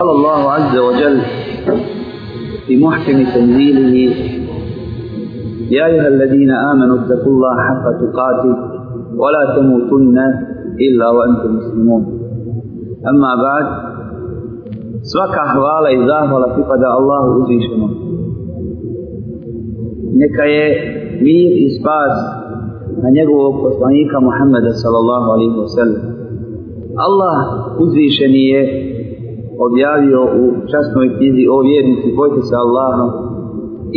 قال الله عز وجل في محكم تنزيله يا أيها الذين آمنوا اتقوا الله حق تقاته ولا تموتن إلا وأنتم مسلمون أما بعد سوك أحوال إذا فقد الله عزي شمال نكاية مير إسباس من يقوى قصانيك محمد صلى الله عليه وسلم الله عزي شنيه objavio u časnoj knjizi o vjernici, bojte se Allahom,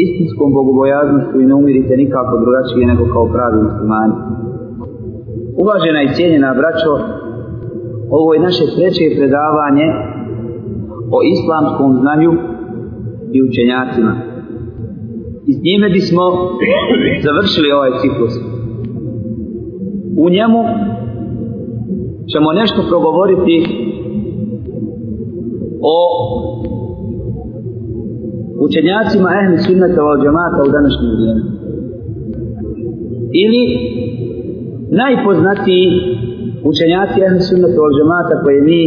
istinskom bogobojaznostu i ne umirite nikako drugačije nego kao pravi muslimani. Uvažena i cijenjena braćo, ovo je naše treće predavanje o islamskom znanju i učenjacima. I s njime bismo završili ovaj ciklus. U njemu ćemo nešto progovoriti o učenjacima ehli sunnata o džamata u današnjem vrijeme. Ili najpoznatiji učenjaci ehli sunnata o džamata koje mi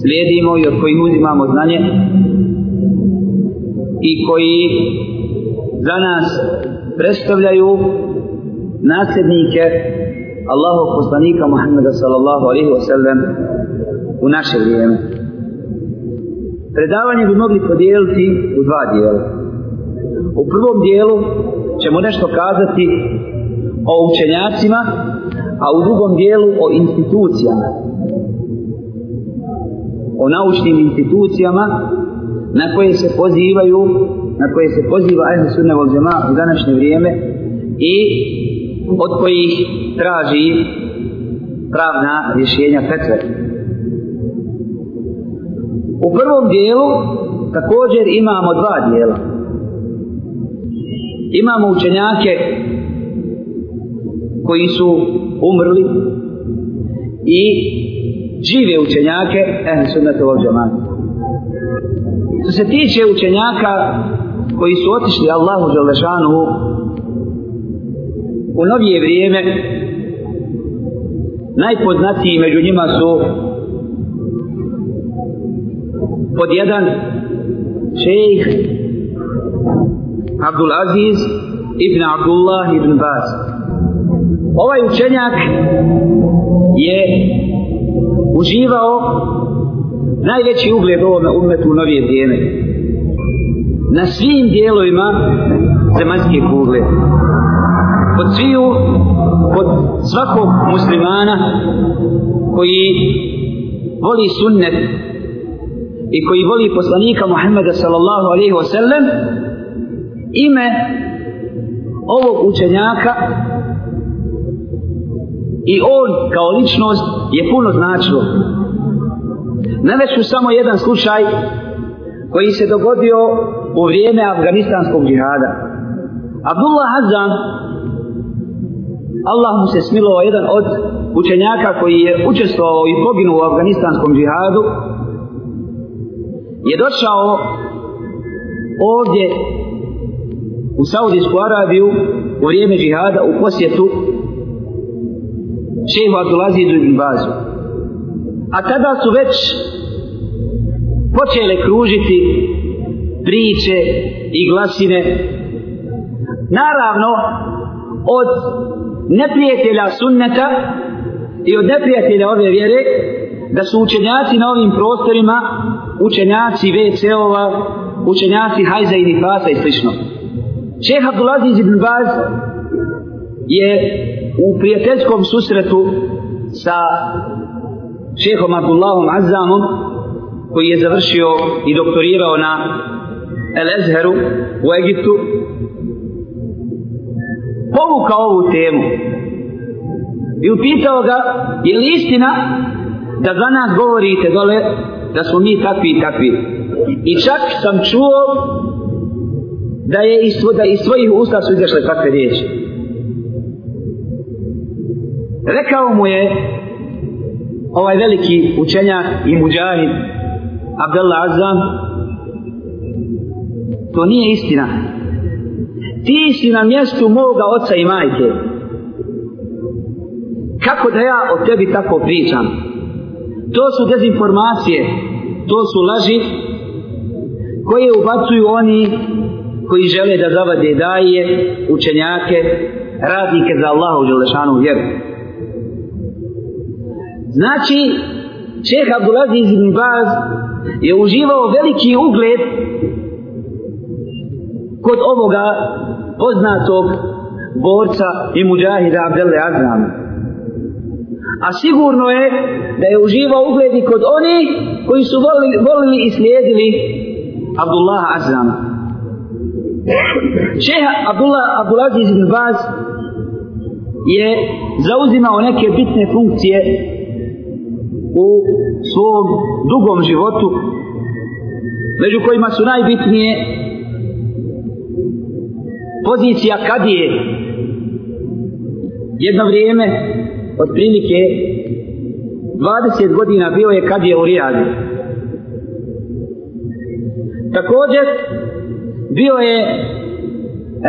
slijedimo i od kojih uzimamo znanje i koji za nas predstavljaju nasljednike Allahov poslanika Muhammeda sallallahu alaihi wa sallam u naše vrijeme. Predavanje bi mogli podijeliti u dva dijela. U prvom dijelu ćemo nešto kazati o učenjacima, a u drugom dijelu o institucijama. O naučnim institucijama na koje se pozivaju, na koje se poziva Ajde Sudne Volđema u današnje vrijeme i od kojih traži pravna rješenja petve. U prvom dijelu također imamo dva dijela. Imamo učenjake koji su umrli i žive učenjake, eh, su na to ovdje mani. Što se tiče učenjaka koji su otišli Allahu Đalešanu u novije vrijeme, najpoznatiji među njima su pod jedan šejh Abdul Aziz ibn Abdullah ibn Baz. Ovaj učenjak je uživao najveći ugled ovome umetu u novije vrijeme. Na svim dijelovima zemaljske kugle. Kod sviju, kod svakog muslimana koji voli sunnet i koji voli poslanika Muhammeda sallallahu alaihi wa sallam ime ovog učenjaka i on kao ličnost je puno značilo. Navešu samo jedan slučaj koji se dogodio u vrijeme afganistanskog džihada. Abdullah Hazan, Allah mu se smilo, jedan od učenjaka koji je učestvovao i poginuo u afganistanskom džihadu, je došao ovdje u Saudijsku Arabiju u vrijeme džihada u posjetu šehu Abdulazidu i Bazu. A tada su već počele kružiti priče i glasine. Naravno, od neprijatelja sunneta i od neprijatelja ove vjere, da su učenjaci na ovim prostorima učenjaci WC-ova, učenjaci Hajza i Nifasa i sl. Čeh Abdulaziz ibn Baz je u prijateljskom susretu sa Čehom Abdullahom Azzamom koji je završio i doktorirao na El Ezheru u Egiptu povukao ovu temu i upitao ga je li istina da za nas govorite dole, da smo mi takvi i takvi. I čak sam čuo da je iz, da iz svojih usta su izašle takve riječi. Rekao mu je ovaj veliki učenjak i muđahid Abdullah Azam to nije istina. Ti si na mjestu moga oca i majke. Kako da ja o tebi tako pričam? To su dezinformacije, to su laži koje ubacuju oni koji žele da zavade daje, učenjake, radnike za Allahu Đelešanu vjeru. Znači, Čeh Abdulaziz ibn Baz je uživao veliki ugled kod ovoga poznatog borca i muđahida Abdelle Azrama. A sigurno je da je uživao ugled i kod oni koji su volili, volili i slijedili Abdullaha Azam. Šeha Abdullah Abdulaziz ibn Baz je zauzimao neke bitne funkcije u svom dugom životu među kojima su najbitnije pozicija kadije jedno vrijeme otprilike 20 godina bio je kad je u Rijadu. Također, bio je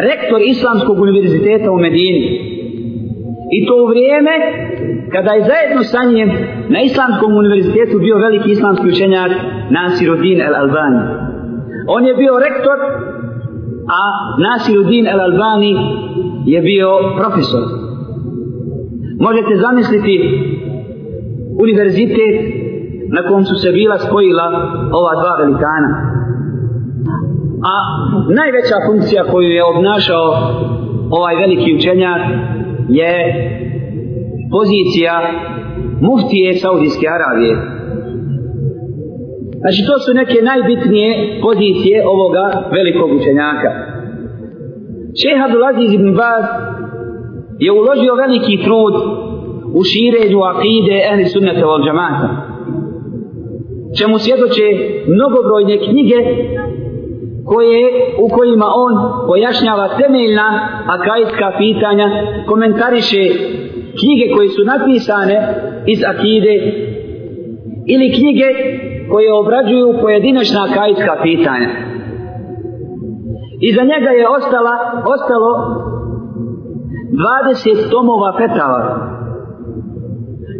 rektor Islamskog univerziteta u Medini. I to u vrijeme kada je zajedno sa njim na Islamskom univerzitetu bio veliki islamski učenjak Nasiruddin El Albani. On je bio rektor, a Nasiruddin El Albani je bio profesor. Možete zamisliti univerzitet na kom su se bila spojila ova dva velikana. A najveća funkcija koju je obnašao ovaj veliki učenjak je pozicija muftije Saudijske Arabije. Znači to su neke najbitnije pozicije ovoga velikog učenjaka. Šehadu Laziz ibn Baz je uložio veliki trud u širenju akide ehli sunnata vol džamata. Čemu svjedoče mnogobrojne knjige koje, u kojima on pojašnjava temeljna akajska pitanja, komentariše knjige koje su napisane iz akide ili knjige koje obrađuju pojedinačna akajska pitanja. Iza njega je ostala, ostalo 20 tomova petava.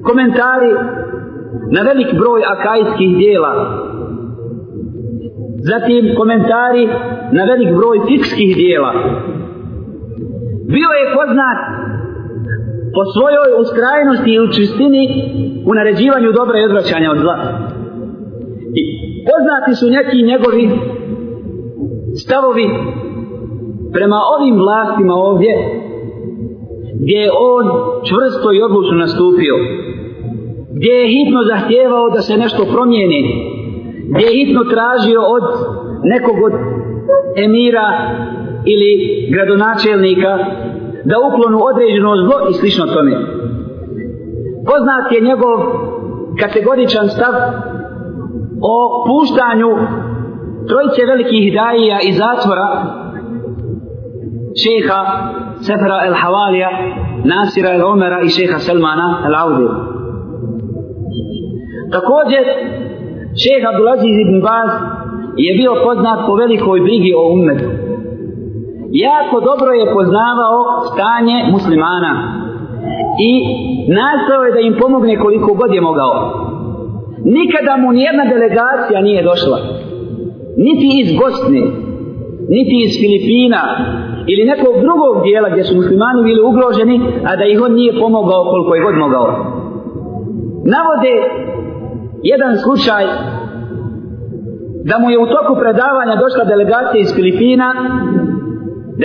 Komentari na velik broj akajskih dijela. Zatim komentari na velik broj fikskih dijela. Bio je poznat po svojoj uskrajnosti i učistini u naređivanju dobra i odvraćanja od zla. I poznati su neki njegovi stavovi prema ovim vlastima ovdje gdje je on čvrsto i odlučno nastupio, gdje je hitno zahtjevao da se nešto promijeni, gdje je hitno tražio od nekog od emira ili gradonačelnika da uklonu određeno zlo i slično tome. Poznat je njegov kategoričan stav o puštanju trojice velikih daija i zatvora šeha Sefera El Havalija, Nasira El Omera i šeha Selmana El Audi. Također, šeha Abdulaziz ibn Baz je bio poznat po velikoj brigi o ummetu. Jako dobro je poznavao stanje muslimana i nastao je da im pomogne koliko god je mogao. Nikada mu nijedna delegacija nije došla. Niti iz Bosne, niti iz Filipina, ili nekog drugog dijela gdje su muslimani bili ugroženi, a da ih on nije pomogao koliko je god mogao. Navode jedan slučaj da mu je u toku predavanja došla delegacija iz Filipina,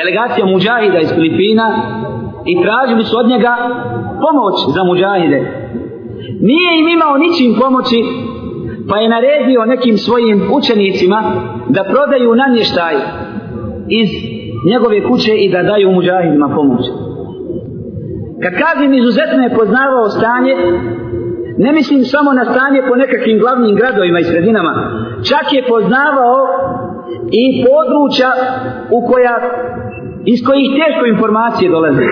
delegacija muđahida iz Filipina i tražili su od njega pomoć za muđahide. Nije im imao ničim pomoći, pa je naredio nekim svojim učenicima da prodaju namještaj iz njegove kuće i da daju muđahidima pomoć. Kad kažem izuzetno je poznavao stanje, ne mislim samo na stanje po nekakvim glavnim gradovima i sredinama, čak je poznavao i područja u koja, iz kojih teško informacije dolaze.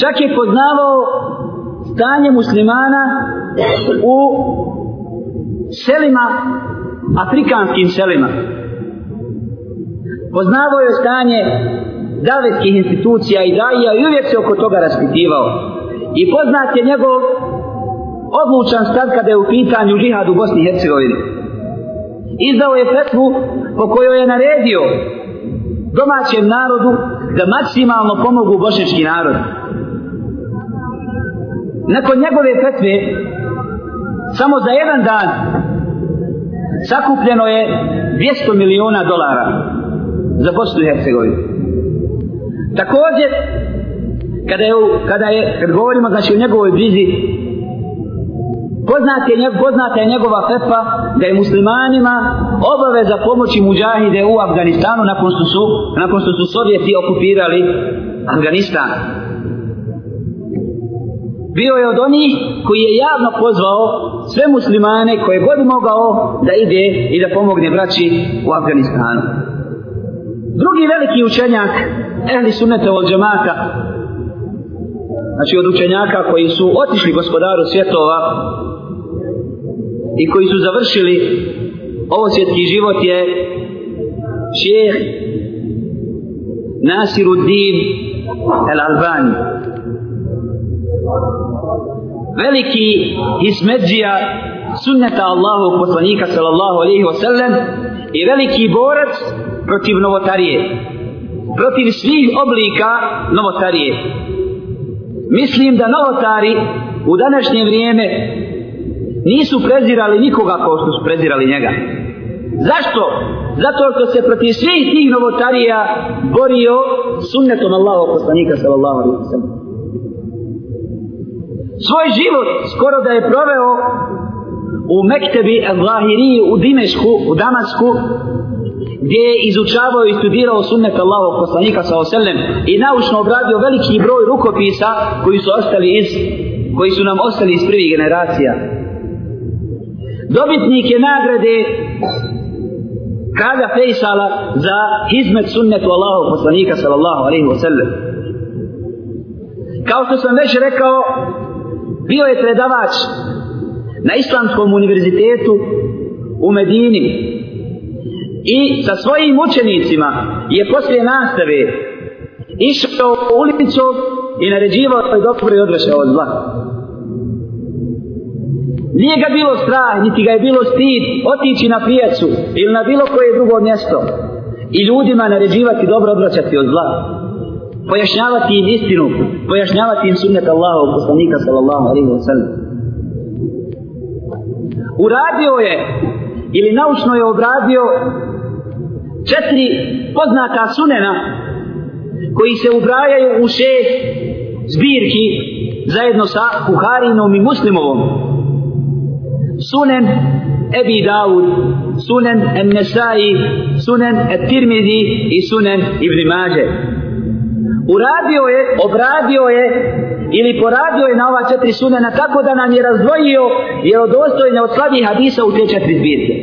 Čak je poznavao stanje muslimana u selima, afrikanskim selima, Poznavao je stanje davetskih institucija i daija i uvijek se oko toga raspitivao. I poznat je njegov odlučan stav kada je u pitanju džihad u Bosni i Hercegovini. Izdao je fetvu po kojoj je naredio domaćem narodu da maksimalno pomogu bošnički narod. Nakon njegove fetve, samo za jedan dan, sakupljeno je 200 miliona dolara za Bosnu i Hercegovinu. Također, kada je, kada je, kad govorimo znači o njegovoj blizi, poznat je, poznata je njegova fetva da je muslimanima obaveza pomoći muđahide u Afganistanu nakon što su, nakon što su Sovjeti okupirali Afganistan. Bio je od onih koji je javno pozvao sve muslimane koje god mogao da ide i da pomogne braći u Afganistanu. Drugi veliki učenjak, ehli sunnete od džemata, znači od učenjaka koji su otišli gospodaru svjetova i koji su završili ovo svjetski život je šeheh Nasiruddin el Albani veliki ismedžija sunneta Allahu poslanika sallallahu alaihi wa sallam i veliki borac protiv novotarije protiv svih oblika novotarije mislim da novotari u današnje vrijeme nisu prezirali nikoga kao što su prezirali njega zašto? zato što se protiv svih tih novotarija borio sunnetom Allahu poslanika sallallahu alaihi wa sallam svoj život skoro da je proveo u Mektebi Al-Zahiriji u Dimešku, u Damasku, gdje je izučavao i studirao sunnet Allahog poslanika sa Oselem i naučno obradio veliki broj rukopisa koji su ostali iz, koji su nam ostali iz prvih generacija. Dobitnik je nagrade Kada Fejsala za hizmet sunnetu Allahog poslanika sallallahu alaihi wa sallam. Kao što sam već rekao, Bio je predavač na Islamskom univerzitetu u Medini i sa svojim učenicima je poslije nastave išao u ulicu i naređivao je dobro i odrešao od zla. Nije ga bilo strah, niti ga je bilo stid otići na pijacu ili na bilo koje drugo mjesto i ljudima naređivati dobro odvraćati od zla pojašnjavati im istinu, pojašnjavati im sunnet Allahov poslanika sallallahu alaihi wa sallam. Uradio je ili naučno je obradio četiri poznata sunena koji se ubrajaju u šest zbirki zajedno sa Kuharinom i Muslimovom. Sunen Ebi Dawud, Sunen En-Nesai, Sunen Et-Tirmidi i Sunen Ibn Mađe uradio je, obradio je ili poradio je na ova četiri sunena tako da nam je razdvojio jer od ostojne od slabih hadisa u te četiri zbirke.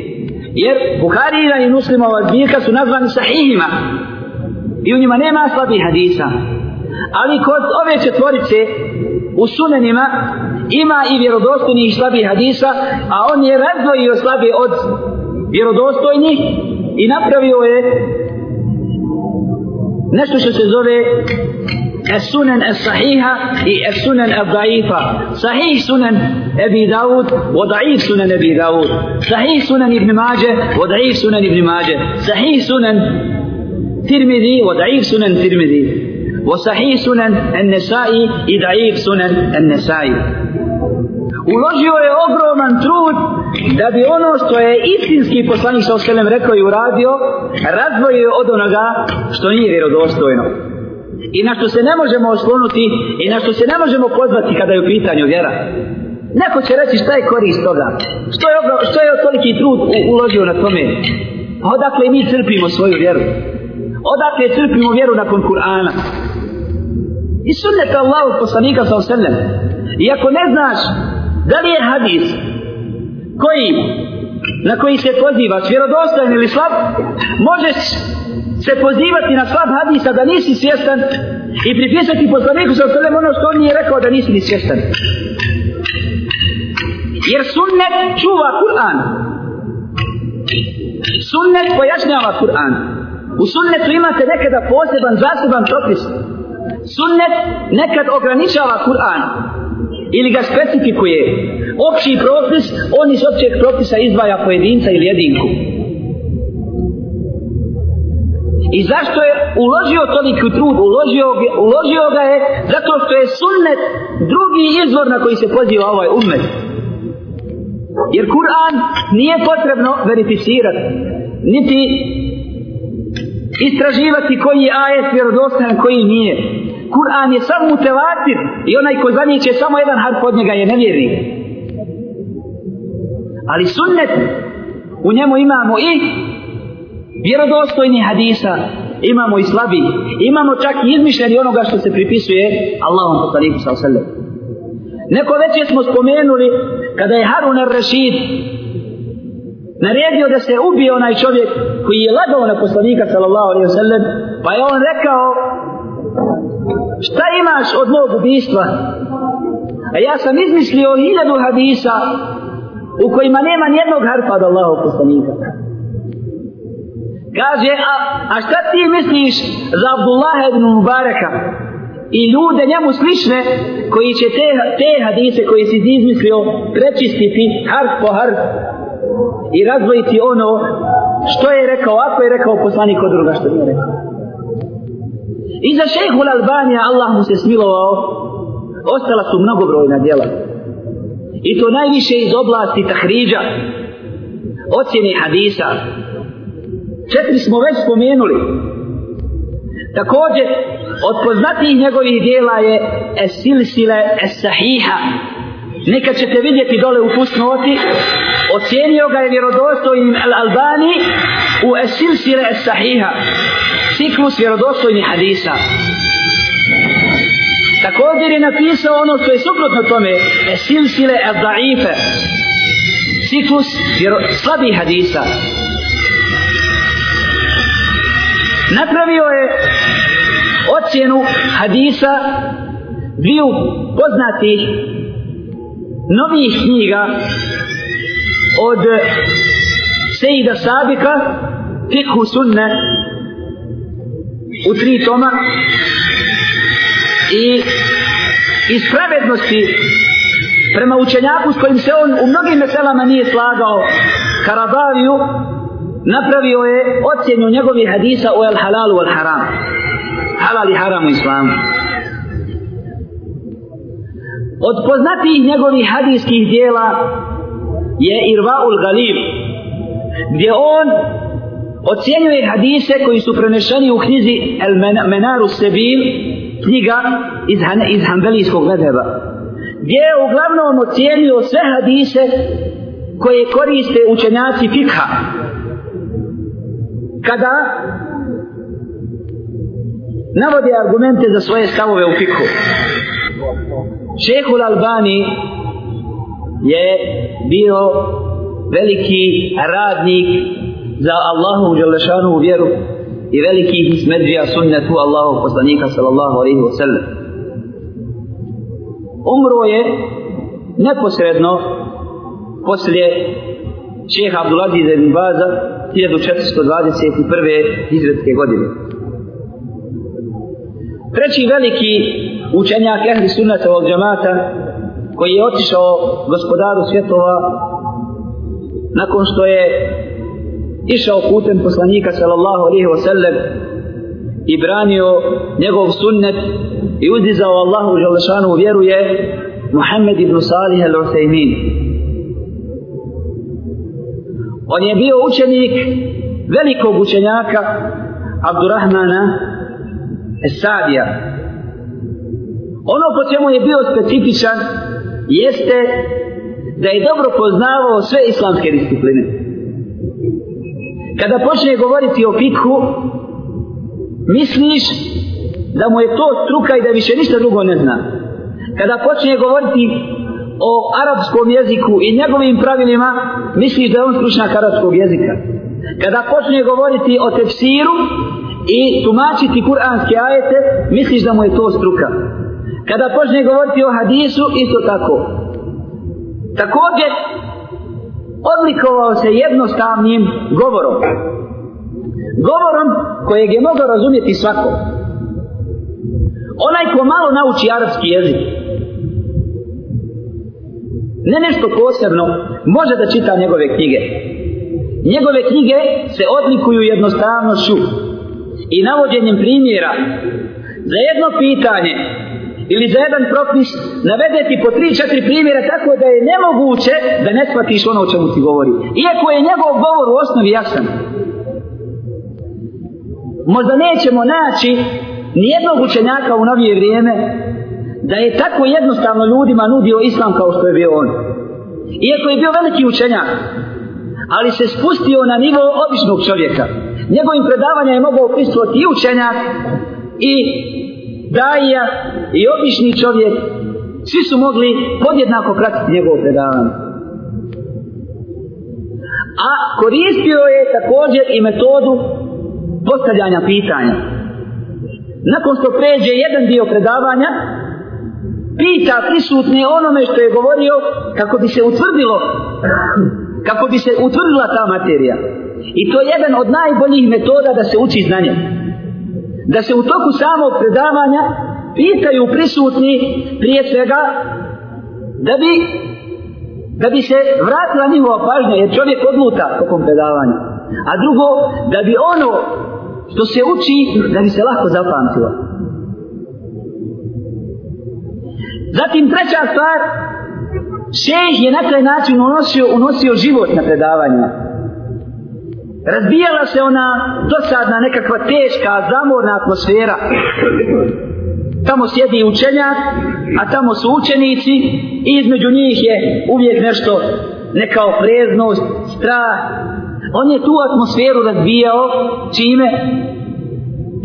Jer Buharina i muslimova zbirka su nazvani sahihima i u njima nema slabih hadisa. Ali kod ove četvorice u sunenima ima i vjerodostojni i slabi hadisa, a on je razdvojio slabi od vjerodostojnih i napravio je nešto što se zove السنن الصحيحة السنن الضعيفة صحيح سنن أبي داود وضعيف سنن أبي داود صحيح سنن ابن ماجه وضعيف سنن ابن ماجه صحيح سنن ترمذي وضعيف سنن ترمذي وصحيح سنن النسائي ضعيف سنن النسائي uložio je ogroman trud da bi ono što je istinski poslanik sa oselem rekao i uradio, razvojio od onoga što nije vjerodostojno. I na što se ne možemo oslonuti i na što se ne možemo pozvati kada je u pitanju vjera. Neko će reći šta je korist toga, što je, obro, što je toliki trud uložio na tome. Odakle mi crpimo svoju vjeru? Odakle crpimo vjeru nakon Kur'ana? I sunneta Allahu poslanika sa oselem. I ako ne znaš Da li je hadis koji, na koji se pozivaš, vjerodostojen ili slab, možeš se pozivati na slab hadisa da nisi svjestan i pripisati poslaniku sa sredem ono što on nije rekao da nisi ni svjestan. Jer sunnet čuva Kur'an. Sunnet pojašnjava Kur'an. U sunnetu imate nekada poseban, zaseban propis. Sunnet nekad ograničava Kur'an ili ga specifikuje. Opći propis, on iz općeg propisa izdvaja pojedinca ili jedinku. I zašto je uložio toliku trud, uložio, uložio ga je zato što je sunnet drugi izvor na koji se poziva ovaj ummet. Jer Kur'an nije potrebno verificirati, niti istraživati koji je ajet vjerodostajan, koji nije. Kur'an je sam mutevatir i onaj ko zanjeće samo jedan harf od njega je nevjeri. Ali sunnet, u njemu imamo i vjerodostojni hadisa, imamo i slabi, imamo čak i izmišljeni onoga što se pripisuje Allahom poslaniku sa osallam. Neko već je smo spomenuli kada je Harun al-Rashid naredio da se ubije onaj čovjek koji je lagao na poslanika sallallahu alaihi wa sallam pa je on rekao šta imaš od mog ubistva? A ja sam izmislio hiljadu hadisa u kojima nema nijednog harpa od Allaha poslanika. Kaže, a, a šta ti misliš za Abdullah ibn Mubaraka i ljude njemu slišne koji će te, te hadise koji si izmislio prečistiti harf po harf i razvojiti ono što je rekao, ako je rekao poslanik od druga što je rekao. I za šehu Albanija Allah mu se smilovao, ostala su mnogobrojna djela. I to najviše iz oblasti tahriđa, ocjene hadisa. Četiri smo već spomenuli. Također, od poznatijih njegovih dijela je Esilsile Esahiha. Nekad ćete vidjeti dole u pusnoti, ocjenio ga je vjerodostojnim Al-Albani u esil sire es sahiha ciklus vjerodostojnih hadisa također je napisao ono što je suprotno tome esil sire es daife ciklus vjero, slabih hadisa napravio je ocjenu hadisa dviju poznatih novih knjiga od Sejda Sabika Fikhu Sunne u tri toma i iz pravednosti prema učenjaku s kojim se on u mnogim meselama nije slagao Karabaviju napravio je ocjenju njegovih hadisa o el halalu al haram halal i haram u islamu od poznatijih njegovih hadijskih dijela je Irvaul Galib Galib gdje on ocjenjuje hadise koji su prenešeni u knjizi El Menaru Sebil, knjiga iz, Han iz Hanbelijskog medeba, gdje je uglavnom ocjenio sve hadise koje koriste učenjaci fikha. Kada navode argumente za svoje stavove u fikhu. Šehul Albani je bio veliki radnik za Allahovu Đelešanovu vjeru i veliki smedrija sunnetu Allahov poslanika sallallahu alaihi wa sallam. Umro je neposredno poslije Čeh Abdulazi iz Baza 1421. izredske godine. Treći veliki učenjak ehli sunnata od džamata koji je otišao gospodaru svjetova nakon što je išao putem poslanika sallallahu alaihi wasallam i branio njegov sunnet i uzdizao Allahu Želešanu vjeru je Muhammed ibn Salih al-Uthaymin. On je bio učenik velikog učenjaka Abdurrahmana Esadija. Ono po čemu je bio specifičan jeste da je dobro poznavao sve islamske discipline. Kada počne govoriti o fikhu, misliš da mu je to struka i da više ništa drugo ne zna. Kada počne govoriti o arapskom jeziku i njegovim pravilima, misliš da je on stručnjak arapskog jezika. Kada počne govoriti o tefsiru i tumačiti kuranske ajete, misliš da mu je to struka. Kada počne govoriti o hadisu, isto tako. Također, odlikovao se jednostavnim govorom. Govorom kojeg je mogao razumjeti svako. Onaj ko malo nauči arapski jezik, ne nešto posebno, može da čita njegove knjige. Njegove knjige se odlikuju jednostavnošću i navođenjem primjera. Za jedno pitanje ili za jedan propis navede ti po tri, četiri primjera tako da je nemoguće da ne shvatiš ono o čemu ti govori. Iako je njegov govor u osnovi jasan. Možda nećemo naći nijednog učenjaka u novije vrijeme da je tako jednostavno ljudima nudio islam kao što je bio on. Iako je bio veliki učenjak, ali se spustio na nivo običnog čovjeka. Njegovim predavanja je mogao pristovati i učenjak i daija i obični čovjek, svi su mogli podjednako pratiti njegov predavanje. A koristio je također i metodu postavljanja pitanja. Nakon što pređe jedan dio predavanja, pita prisutne onome što je govorio kako bi se utvrdilo, kako bi se utvrdila ta materija. I to je jedan od najboljih metoda da se uči znanje. njemu da se u toku samog predavanja pitaju prisutni prije svega da bi da bi se vratila njihova pažnja jer čovjek odluta tokom predavanja a drugo da bi ono što se uči da bi se lako zapamtilo zatim treća stvar šejh je na taj način unosio, unosio život na predavanjima Razbijala se ona dosadna nekakva teška, zamorna atmosfera. Tamo sjedi učenjak, a tamo su učenici i između njih je uvijek nešto neka opreznost, strah. On je tu atmosferu razbijao čime?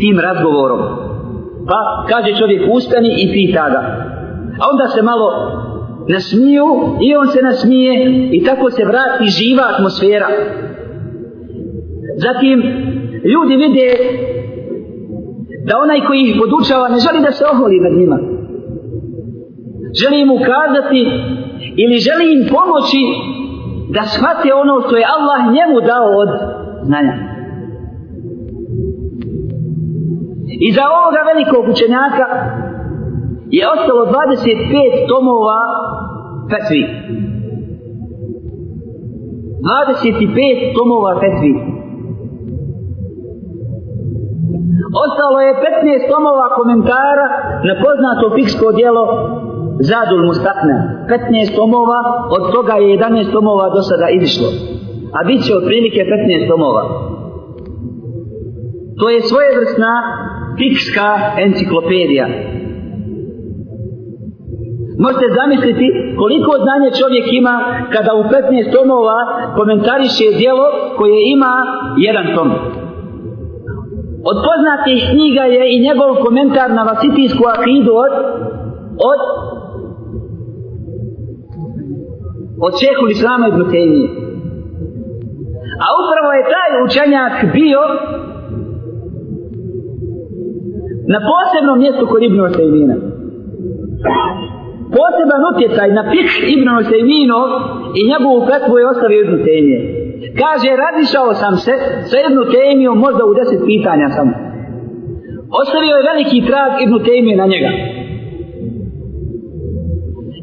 Tim razgovorom. Pa kaže čovjek ustani i pita ga. A onda se malo nasmiju i on se nasmije i tako se vrati živa atmosfera. Zatim, ljudi vide da onaj koji ih podučava ne želi da se oholi nad njima. Želi im ukazati ili želi im pomoći da shvate ono što je Allah njemu dao od znanja. I za ovoga velikog učenjaka je ostalo 25 tomova petvi. 25 tomova petvi. Ostalo je 15 tomova komentara na poznato fiksko dijelo Zadul Mustatne. 15 tomova, od toga je 11 tomova do sada izišlo. A bit će otprilike 15 tomova. To je svojevrsna fikska enciklopedija. Možete zamisliti koliko znanje čovjek ima kada u 15 tomova komentariše dijelo koje ima jedan tom. Od poznatih knjiga je i njegov komentar na vasitijsku akidu od, od, od šehu l'islama ibn Tejmije. A upravo je taj učenjak bio na posebnom mjestu kod Ibn Tejmina. Poseban utjecaj na pik Ibn Tejminov i njegovu petvu je ostavio Ibn Tejmije. Kaže, radišao sam se sa jednu temiju, možda u deset pitanja sam. Ostavio je veliki trag jednu temiju na njega.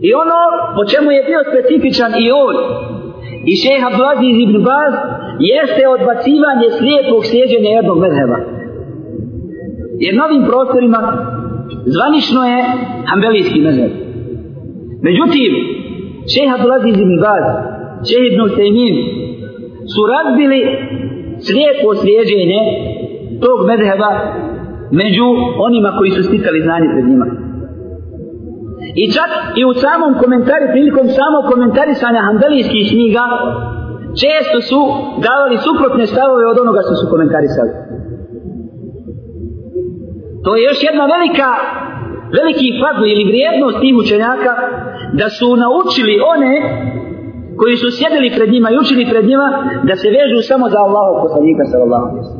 I ono po čemu je bio specifičan i on, i šeha Blazi iz Ibn Baz, jeste odbacivanje slijepog slijedženja jednog medheba. Jer na ovim prostorima zvanično je hambelijski medheb. Međutim, šeha Blazi iz Ibn Baz, šeha Ibn Ustajnin, su razbili slijepo svjeđenje tog medheba među onima koji su stikali znanje pred njima. I čak i u samom komentari, prilikom samog komentarisanja handelijskih knjiga, često su davali suprotne stavove od onoga što su komentarisali. To je još jedna velika, veliki fadl ili vrijednost tih učenjaka da su naučili one koji su sjedili pred njima i učili pred njima da se vežu samo za Allahov poslanika sallallahu alejhi ve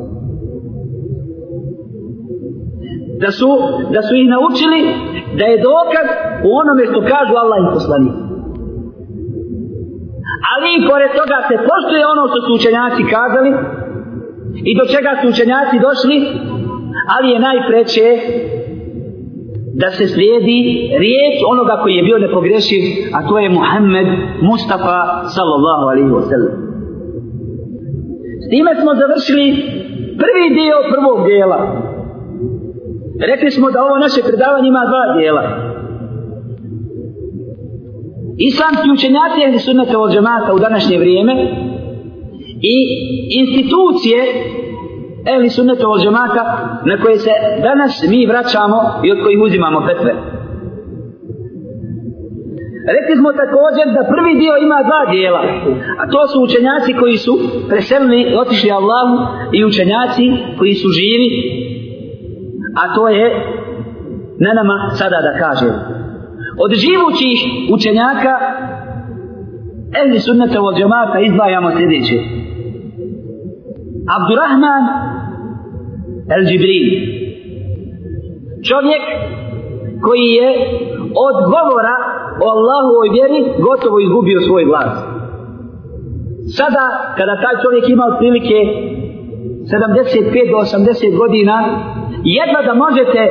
Da su da su ih naučili da je dokaz u onome što kažu Allah i poslanik. Ali i pored toga se poštuje ono što su učenjaci kazali i do čega su učenjaci došli, ali je najpreće da se slijedi riječ onoga koji je bio nepogrešiv, a to je Muhammed Mustafa sallallahu alaihi wa sallam. S time smo završili prvi dio prvog dijela. Rekli smo da ovo naše predavanje ima dva dijela. Islamski učenjaci je sunnata od džemata u današnje vrijeme i institucije ehli sunneta od džemata na koje se danas mi vraćamo i od kojih uzimamo petve. Rekli smo također da prvi dio ima dva dijela, a to su učenjaci koji su preselni, otišli Allahu i učenjaci koji su živi, a to je na nama sada da kažem. Od živućih učenjaka, ehli sunnata od džemata izdvajamo sljedeće. Abdurrahman El Džibril. Čovjek koji je od govora o Allahu ovoj vjeri gotovo izgubio svoj glas. Sada, kada taj čovjek ima otprilike 75 do 80 godina, jedva da možete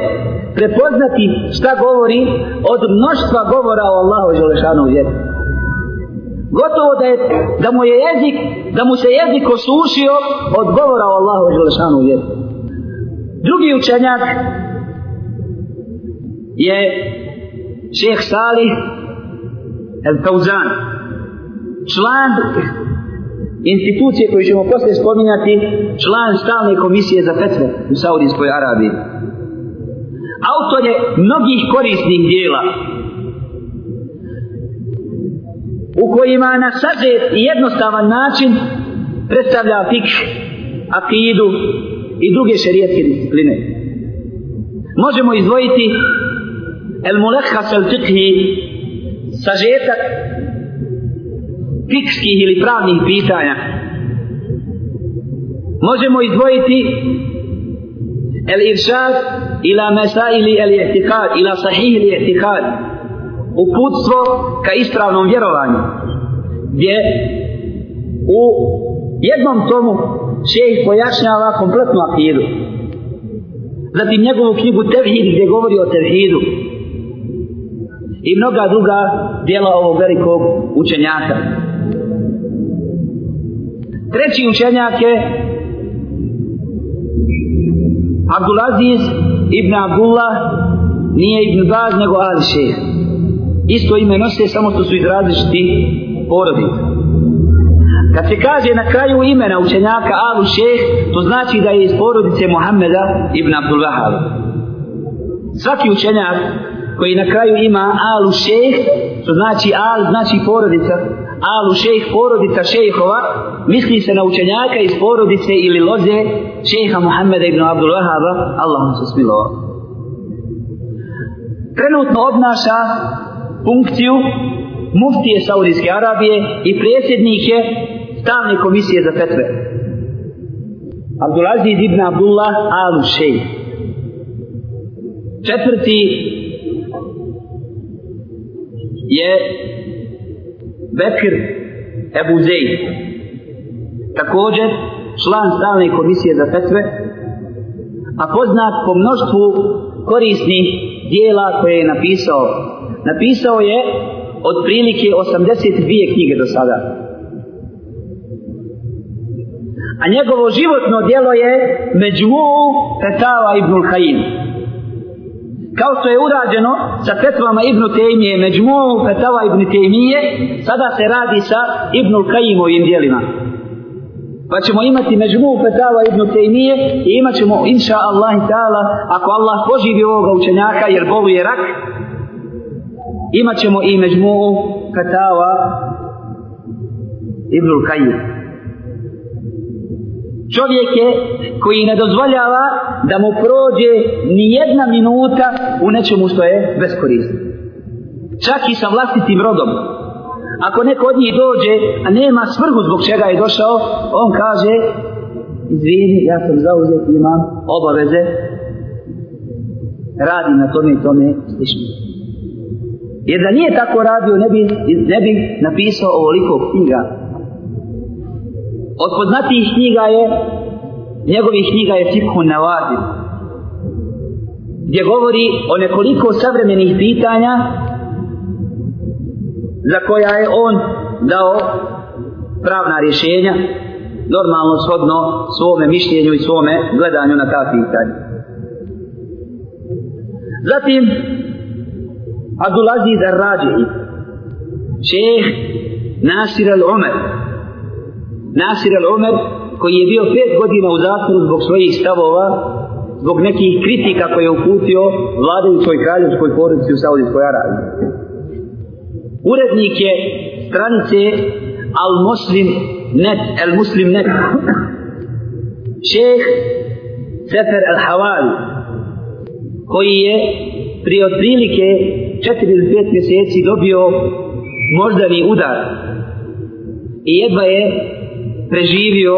prepoznati šta govori od mnoštva govora o Allahu Želešanu vjeri. Gotovo da, je, da mu je jezik, da mu se jezik osušio od govora o Allahu Želešanu vjeri. Drugi učenjak je Šeh Salih El Kauzan, član institucije koju ćemo poslije spominjati, član stalne komisije za petve u Saudijskoj Arabiji. Autor je mnogih korisnih dijela u kojima na sažet i jednostavan način predstavlja fikh, akidu, i druge šerijetske discipline. Možemo izdvojiti el mulekha sel tikhi sažetak fikskih ili pravnih pitanja. Možemo izdvojiti el iršad ila mesa ili el ihtikad ila sahih ili ihtikad uputstvo ka ispravnom vjerovanju gdje u jednom tomu šejh pojašnjava kompletnu akidu. Zatim njegovu knjigu Tevhid gdje govori o Tevhidu. I mnoga druga djela ovog velikog učenjaka. Treći učenjak je Abdulaziz ibn Abdullah nije ibn Baz nego Ali Šeh. Isto ime nosi samo što su iz različiti porodice. Kad se kaže na kraju imena učenjaka Abu Šeh, to znači da je iz porodice Muhammeda ibn Abdul Wahab. Svaki učenjak koji na kraju ima Alu Šeh, to znači Al, znači porodica, Alu Šeh, porodica Šehova, misli se na učenjaka iz porodice ili loze Šeha Muhammeda ibn Abdul Wahaba, Allah se smilova. Trenutno obnaša funkciju muftije Saudijske Arabije i predsjednik je stalne komisije za fetve. Abdulaziz ibn Abdullah al-Shej. Četvrti je Bekir Ebu Zej. Također član stalne komisije za fetve, a poznat po mnoštvu korisnih dijela koje je napisao. Napisao je otprilike 82 knjige do sada. A njegovo životno djelo je Međuu Fetava ibnul Hajim. Kao što je urađeno sa Fetvama ibn Tejmije, Međuu Fetava ibn Tejmije, sada se radi sa ibnul Hajimovim djelima. Pa ćemo imati Međuu Fetava ibn Tejmije i imat ćemo, inša Allah i ta'ala, ako Allah poživi ovoga učenjaka jer boluje rak, imat ćemo i Međuu Fetava ibnul Hajim čovjek je koji ne dozvoljava da mu prođe ni jedna minuta u nečemu što je beskorisno. Čak i sa vlastitim rodom. Ako neko od njih dođe, a nema svrhu zbog čega je došao, on kaže, izvini, ja sam zauzet, imam obaveze, radi na tome i tome, slišno. Jer da nije tako radio, ne bi, ne bi napisao ovoliko knjiga, Od poznatijih knjiga je, njegovih knjiga je Fikhu Navadi, gdje govori o nekoliko savremenih pitanja za koja je on dao pravna rješenja, normalno shodno svome mišljenju i svome gledanju na ta pitanja. Zatim, Abdulaziz Ar-Rađi, šeheh Nasir Al-Umar, Nasir al-Umar, koji je bio pet godina u zatvoru zbog svojih stavova, zbog nekih kritika koje je uputio vladajućoj kraljevskoj porodici u Saudijskoj Arabiji. Urednik je stranice Al-Muslim Net, Al-Muslim Net, šeh Sefer Al-Hawal, koji je pri otprilike 4-5 mjeseci dobio moždani udar i jedva je preživio,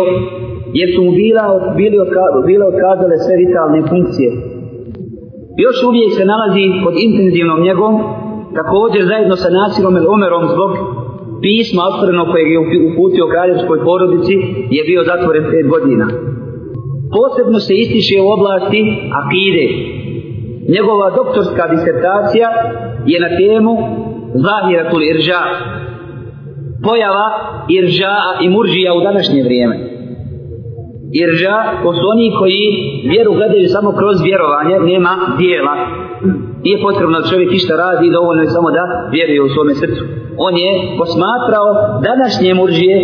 jer su mu bila, bili odkaz, bile odkazale sve vitalne funkcije. Još uvijek se nalazi pod intenzivnom njegom, također zajedno sa nasilom ili omerom zbog pisma otvoreno kojeg je uputio kraljevskoj porodici je bio zatvoren pet godina. Posebno se ističe u oblasti Akide. Njegova doktorska disertacija je na temu Zahiratul Irža, pojava irža'a i murži'a u današnje vrijeme. Irža, to su oni koji vjeru gledaju samo kroz vjerovanje, nema dijela. Nije potrebno da čovjek išta radi, dovoljno je samo da vjeruje u svome srcu. On je posmatrao današnje murđije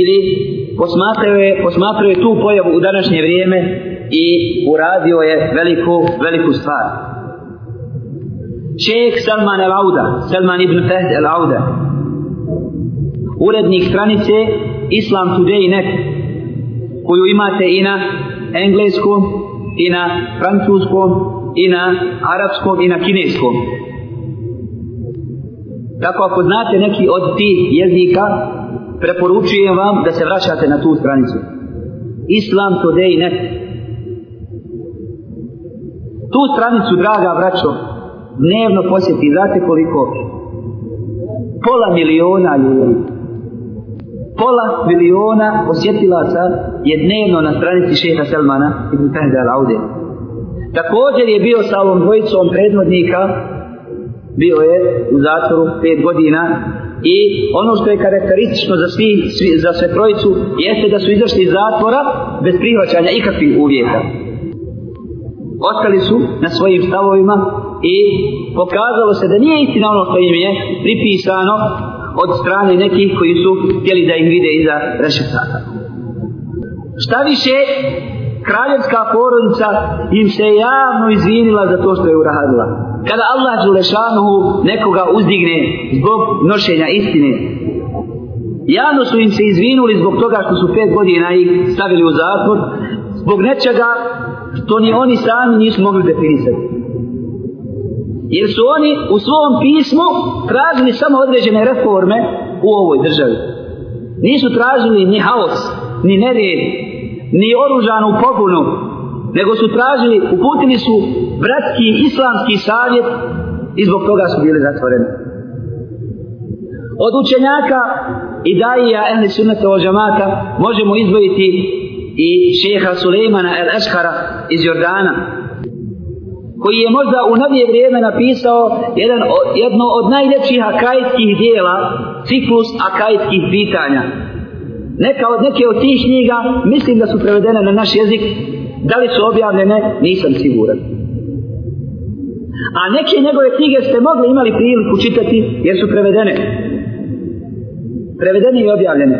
ili posmatrao je, posmatrao je tu pojavu u današnje vrijeme i uradio je veliku, veliku stvar. Čeh Salman el Auda, Salman ibn Fahd el Auda, urednik stranice Islam Today Net koju imate i na engleskom i na francuskom i na arapskom i na kineskom tako ako znate neki od ti jezika preporučujem vam da se vraćate na tu stranicu Islam Today Net tu stranicu draga vraćo dnevno posjeti znate koliko pola miliona ljudi pola miliona posjetilaca je dnevno na stranici šeha Selmana Ibn Fahd al-Audi. Također je bio sa ovom dvojicom predvodnika, bio je u zatvoru pet godina i ono što je karakteristično za, svi, svi, za sve trojicu jeste da su izašli iz zatvora bez prihvaćanja ikakvih uvjeta. Ostali su na svojim stavovima i pokazalo se da nije istina ono što im je pripisano od strane nekih koji su htjeli da ih vide iza rešetaka. Šta više, kraljevska porodica im se javno izvinila za to što je uradila. Kada Allah Đulešanuhu nekoga uzdigne zbog nošenja istine, javno su im se izvinuli zbog toga što su pet godina ih stavili u zatvor, zbog nečega što ni oni sami nisu mogli definisati jer su oni u svom pismu tražili samo određene reforme u ovoj državi. Nisu tražili ni haos, ni nered, ni oružanu pogunu, nego su tražili, uputili su bratski islamski savjet i zbog toga su bili zatvoreni. Od učenjaka i daija ehli sunnata o žamata možemo izdvojiti i šeha Sulejmana el Eškara iz Jordana, koji je možda u novije vrijeme napisao jedan, jedno od najljepših akajskih dijela, ciklus akajskih pitanja. Neka od, neke od tih knjiga, mislim da su prevedene na naš jezik, da li su objavljene, nisam siguran. A neke njegove knjige ste mogli imali priliku čitati jer su prevedene. Prevedene i objavljene.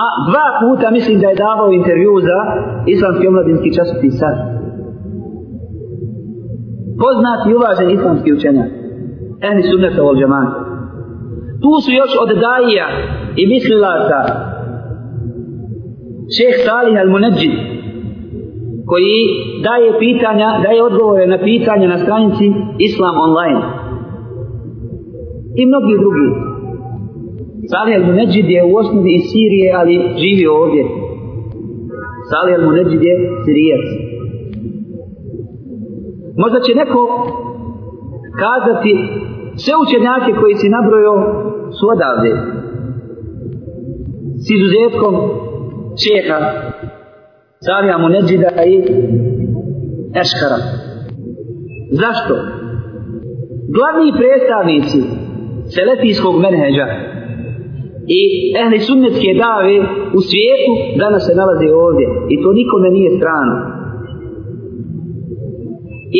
A dva puta mislim da je davao intervju za islamski omladinski časopis sad poznati i uvaženi islamski učenjak. Eni sunneta ovog džemata. Tu su još od Dajija i mislilaca Šeh Salih al-Munadjid koji daje pitanja, daje odgovore na pitanja na stranici Islam online. I mnogi drugi. Salih al-Munadjid je u osnovi iz Sirije, ali živi ovdje. Salih al-Munadjid je Sirijac. Možda će neko kazati sve učenjake koji si nabrojo su odavde. S izuzetkom Čeha, Sarija Muneđida i Eškara. Zašto? Glavni predstavnici Selefijskog menheđa i ehli sunnetske dave u svijetu danas se nalaze ovdje i to nikome nije strano.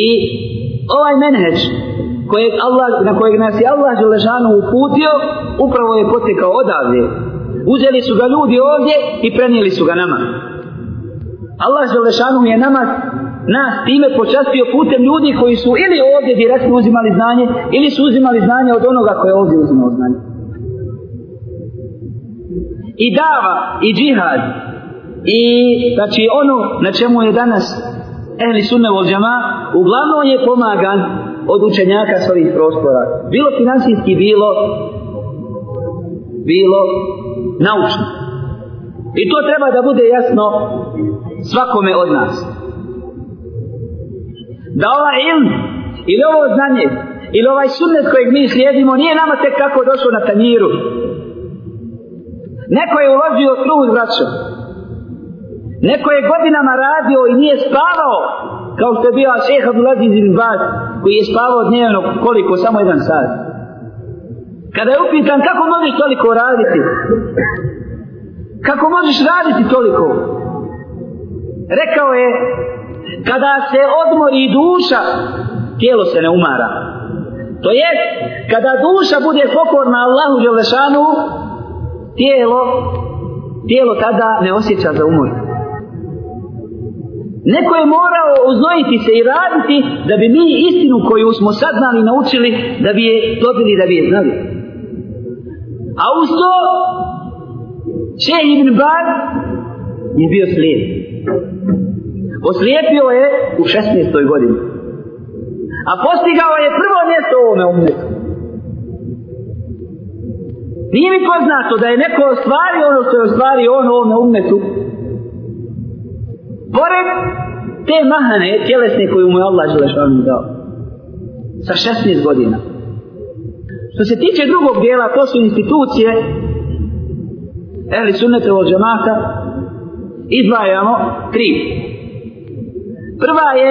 I ovaj menheđ kojeg Allah, na kojeg nas je Allah Želežanu uputio, upravo je potekao odavde. Uzeli su ga ljudi ovdje i prenijeli su ga nama. Allah Želešanu je nama nas time počastio putem ljudi koji su ili ovdje direktno uzimali znanje ili su uzimali znanje od onoga koje je ovdje uzimao znanje. I dava, i džihad, i znači ono na čemu je danas ehli sunne vol džama, uglavnom je pomagan od učenjaka s ovih prostora. Bilo finansijski, bilo bilo naučno. I to treba da bude jasno svakome od nas. Da ova ilm ili ovo znanje ili ovaj sunnet kojeg mi slijedimo nije nama tek kako došlo na tanjiru. Neko je uložio trud, braćo, Neko je godinama radio i nije spavao, kao što je bio Šeha Abdulaziz ibn Baz, koji je spavao dnevno koliko, samo jedan sat. Kada je upitan kako možeš toliko raditi, kako možeš raditi toliko, rekao je, kada se odmori duša, tijelo se ne umara. To je, kada duša bude pokorna Allahu Želešanu, tijelo, tijelo tada ne osjeća za umor. Neko je morao uznojiti se i raditi da bi mi istinu koju smo sad znali naučili, da bi je dobili, da bi je znali. A uz to, Če Ibn Bar je bio slijep. Oslijepio je u 16. godini. A postigao je prvo mjesto ovome umjetu. Nije mi poznato da je neko ostvario ono što je ostvario ono ovome umjetu, pored te mahane tjelesne koju mu je Allah Želešanu dao sa 16 godina što se tiče drugog dijela to su institucije ehli sunnete od džamata izdvajamo tri prva je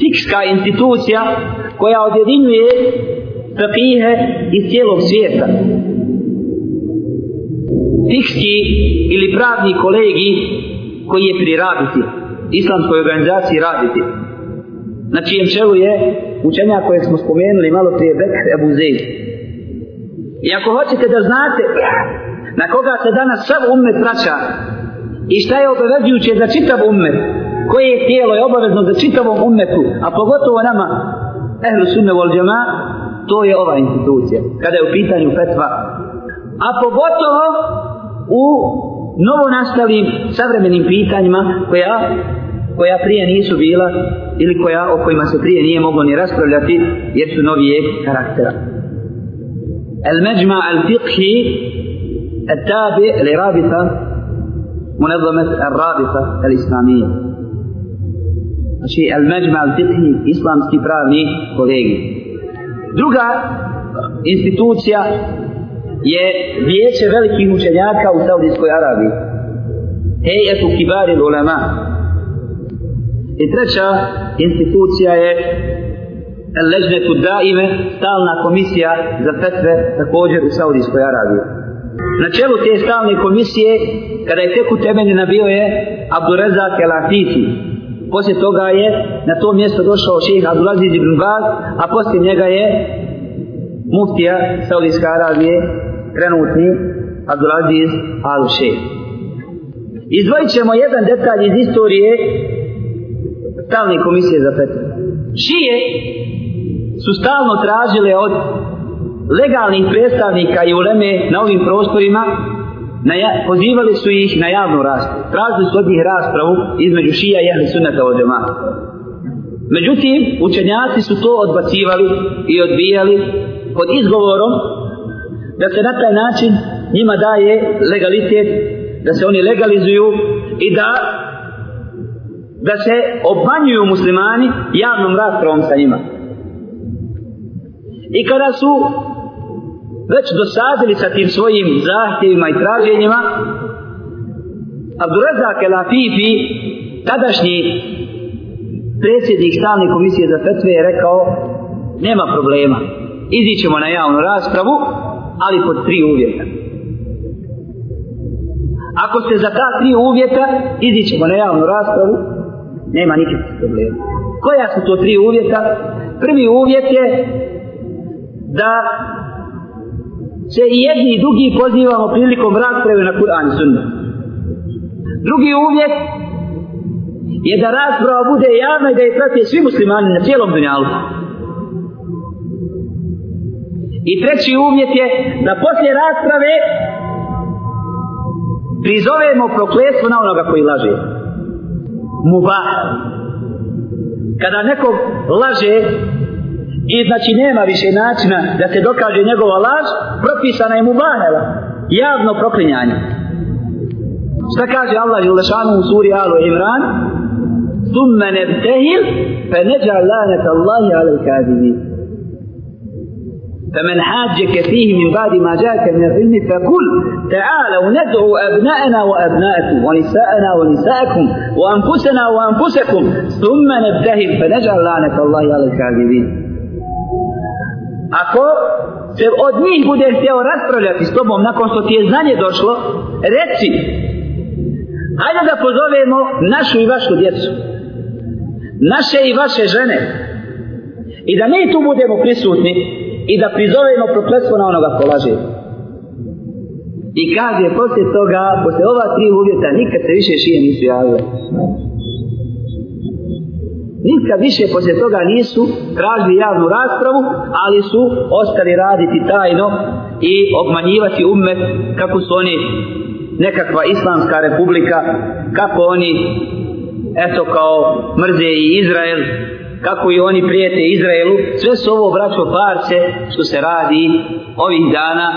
fikska institucija koja objedinjuje fakihe iz cijelog svijeta fikski ili pravni kolegi koji je pri raditi, islamskoj organizaciji raditi, na čijem čelu je učenja koje smo spomenuli malo prije Bek Ebu Zeyd. I ako hoćete da znate na koga se danas sav ummet vraća i šta je obavezujuće za čitav ummet, koje tijelo je obavezno za čitavom ummetu, a pogotovo nama, ehlu sunne vol djema, to je ova institucija, kada je u pitanju fetva. A pogotovo u novo nastalim savremenim pitanjima koja koja prije nisu bila ili koja o kojima se prije nije moglo ni raspravljati jer su novije karaktera. El međma al fiqhi al tabi li rabita munazamet al rabita al islamija. Znači, el međma al fiqhi islamski pravni kolegi. Druga institucija je vijeće velikih učenjaka u Saudijskoj Arabiji. Hejetu kibari ulema. I treća institucija je Ležnetu daime, stalna komisija za petve također u Saudijskoj Arabiji. Na čelu te stalne komisije, kada je tek u temeljina bio je Abdurrezak el Afisi. Poslije toga je na to mjesto došao šeheh Abdulaziz ibn Baz, a poslije njega je muftija Saudijske Arabije trenutni Abdulaziz Al-Shej. Izdvojit ćemo jedan detalj iz istorije stalne komisije za petru. Šije su stalno tražile od legalnih predstavnika i uleme na ovim prostorima, na, pozivali su ih na javnu raspravu. Tražili su od njih raspravu između šija i jehli sunata od demata. Međutim, učenjaci su to odbacivali i odbijali pod izgovorom da se na taj način njima daje legalitet, da se oni legalizuju i da da se obmanjuju muslimani javnom raspravom sa njima. I kada su već dosadili sa tim svojim zahtjevima i traženjima, Abdurazak el Afifi, tadašnji predsjednik stalne komisije za petve je rekao, nema problema, izićemo na javnu raspravu, ali pod tri uvjeta. Ako se za ta tri uvjeta, idit ćemo na javnu raspravu, nema nikakvih problema. Koja su to tri uvjeta? Prvi uvjet je da se i jedni i drugi pozivamo prilikom rasprave na Kur'an i Sunnu. Drugi uvjet je da rasprava bude javna i da je prati svi muslimani na cijelom dunjalu. I treći uvjet je da poslije rasprave prizovemo prokletstvo na onoga koji laže. Muba. Kada nekog laže i znači nema više načina da se dokaže njegova laž, propisana je mubahela, javno proklinjanje. Šta kaže Allah i Lešanu u suri Alu Imran? Tumme ne tehil, fe neđa lanet Allahi ala kadivi. فمن حاجك فيه من بعد ما جاءك من الظلم فقل تعالوا ندعو أبناءنا وأبناءكم ونساءنا ونساءكم وأنفسنا وأنفسكم ثم نبتهل فنجعل لعنة الله على الكاذبين Ako se od njih bude htio raspravljati s tobom nakon što ti je znanje došlo, reci, hajde da pozovemo našu i vašu djecu, naše i vaše žene, i da mi tu budemo prisutni, i da prizovemo prokletstvo na onoga ko laže. I kaže, poslije toga, poslije ova tri uvjeta, nikad se više šije nisu javile. Nikad više poslije toga nisu tražili javnu raspravu, ali su ostali raditi tajno i obmanjivati umet kako su oni nekakva islamska republika, kako oni eto kao mrze i Izrael, kako i oni prijete Izraelu, sve su ovo braćo parce što se radi ovih dana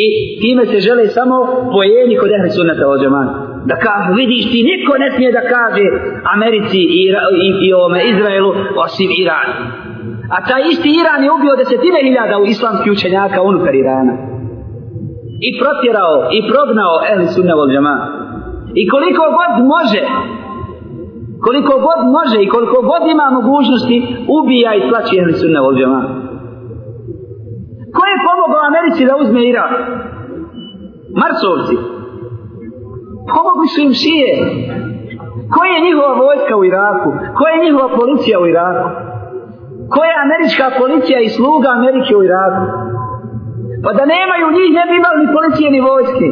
i time se žele samo pojeni kod ehli sunnata o džemani. Da ka, vidiš ti, niko ne smije da kaže Americi i, i, i ovome Izraelu osim Iran. A taj isti Iran je ubio desetine hiljada u islamski učenjaka unutar Irana. I protjerao, i prognao ehli sunnata o džemani. I koliko god može, koliko god može i koliko god ima mogućnosti, ubija i tlači ehli sunne od Ko je pomogao Americi da uzme Irak? Marsovci. Pomogli su im šije. Ko je njihova vojska u Iraku? Ko je njihova policija u Iraku? Ko je američka policija i sluga Amerike u Iraku? Pa da nemaju njih, ne bi imali ni policije ni vojske.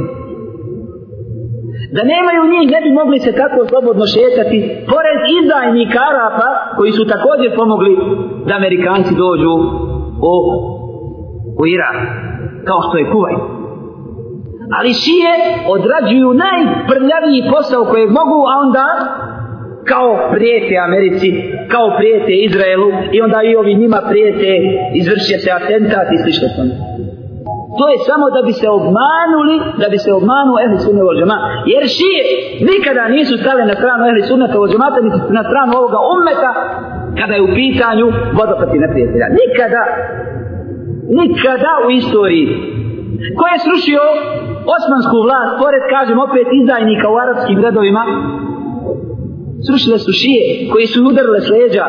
Da nemaju njih, ne bi mogli se tako slobodno šetati pored izdajnika Arapa, koji su također pomogli da Amerikanci dođu u, u Irak, kao što je Kuvaj. Ali šije odrađuju najprljaviji posao koje mogu, a onda kao prijete Americi, kao prijete Izraelu i onda i ovi njima prijete izvršite atentat i slično sam. To je samo da bi se obmanuli, da bi se obmanuo ehli sunnata vol džemata. Jer šije nikada nisu stale na stranu ehli sunnata vol džemata, niti na stranu ovoga ummeta, kada je u pitanju vodopati neprijatelja. Nikada, nikada u istoriji. Ko je srušio osmansku vlast, pored, kažem, opet izdajnika u arapskim gradovima, srušile su šije koji su udarile s leđa.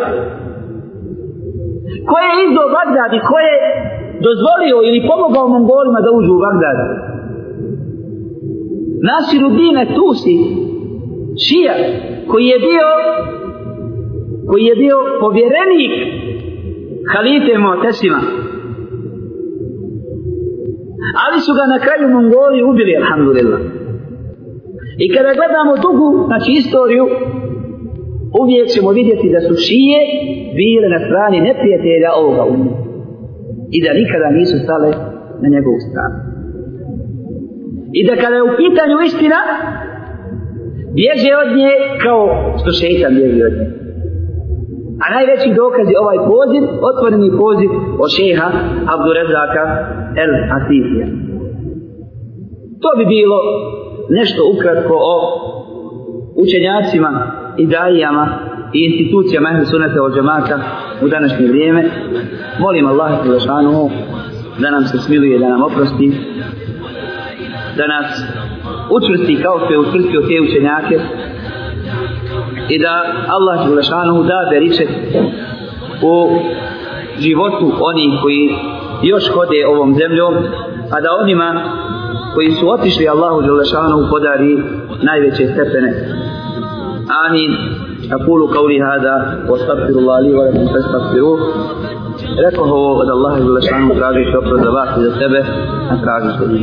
Ko je izdo Bagdad i ko je dozvolio ili pomogao Mongolima da uđu u Bagdad. Nasiru Dine Tusi, šija, koji je bio, koji je bio povjerenik halife Motesima. Ali su ga na kraju Mongoli ubili, alhamdulillah. I kada gledamo dugu, znači istoriju, uvijek ćemo vidjeti da su šije bile na strani neprijatelja ovoga umjeta i da nikada nisu stale na njegovu stranu. I da kada je u pitanju istina, bježe od nje kao što šeitan bježe od nje. A najveći dokaz je ovaj poziv, otvoreni poziv od šeha Abdurazaka El Asifija. To bi bilo nešto ukratko o učenjacima i dajijama i institucija Mahir Sunnata od džamata u današnje vrijeme. Molim Allah da nam se smiluje, da nam oprosti, da nas učvrsti kao što je učvrstio te učenjake i da Allah Đulašanu da beriče u životu oni koji još hode ovom zemljom, a da onima koji su otišli Allahu Đulašanu podari najveće stepene. Amin. أقول قولي هذا واستغفر الله لي ولكم فاستغفروه رقه هو قد الله جل شانه تراجي شكر الزباح في السبه تراجي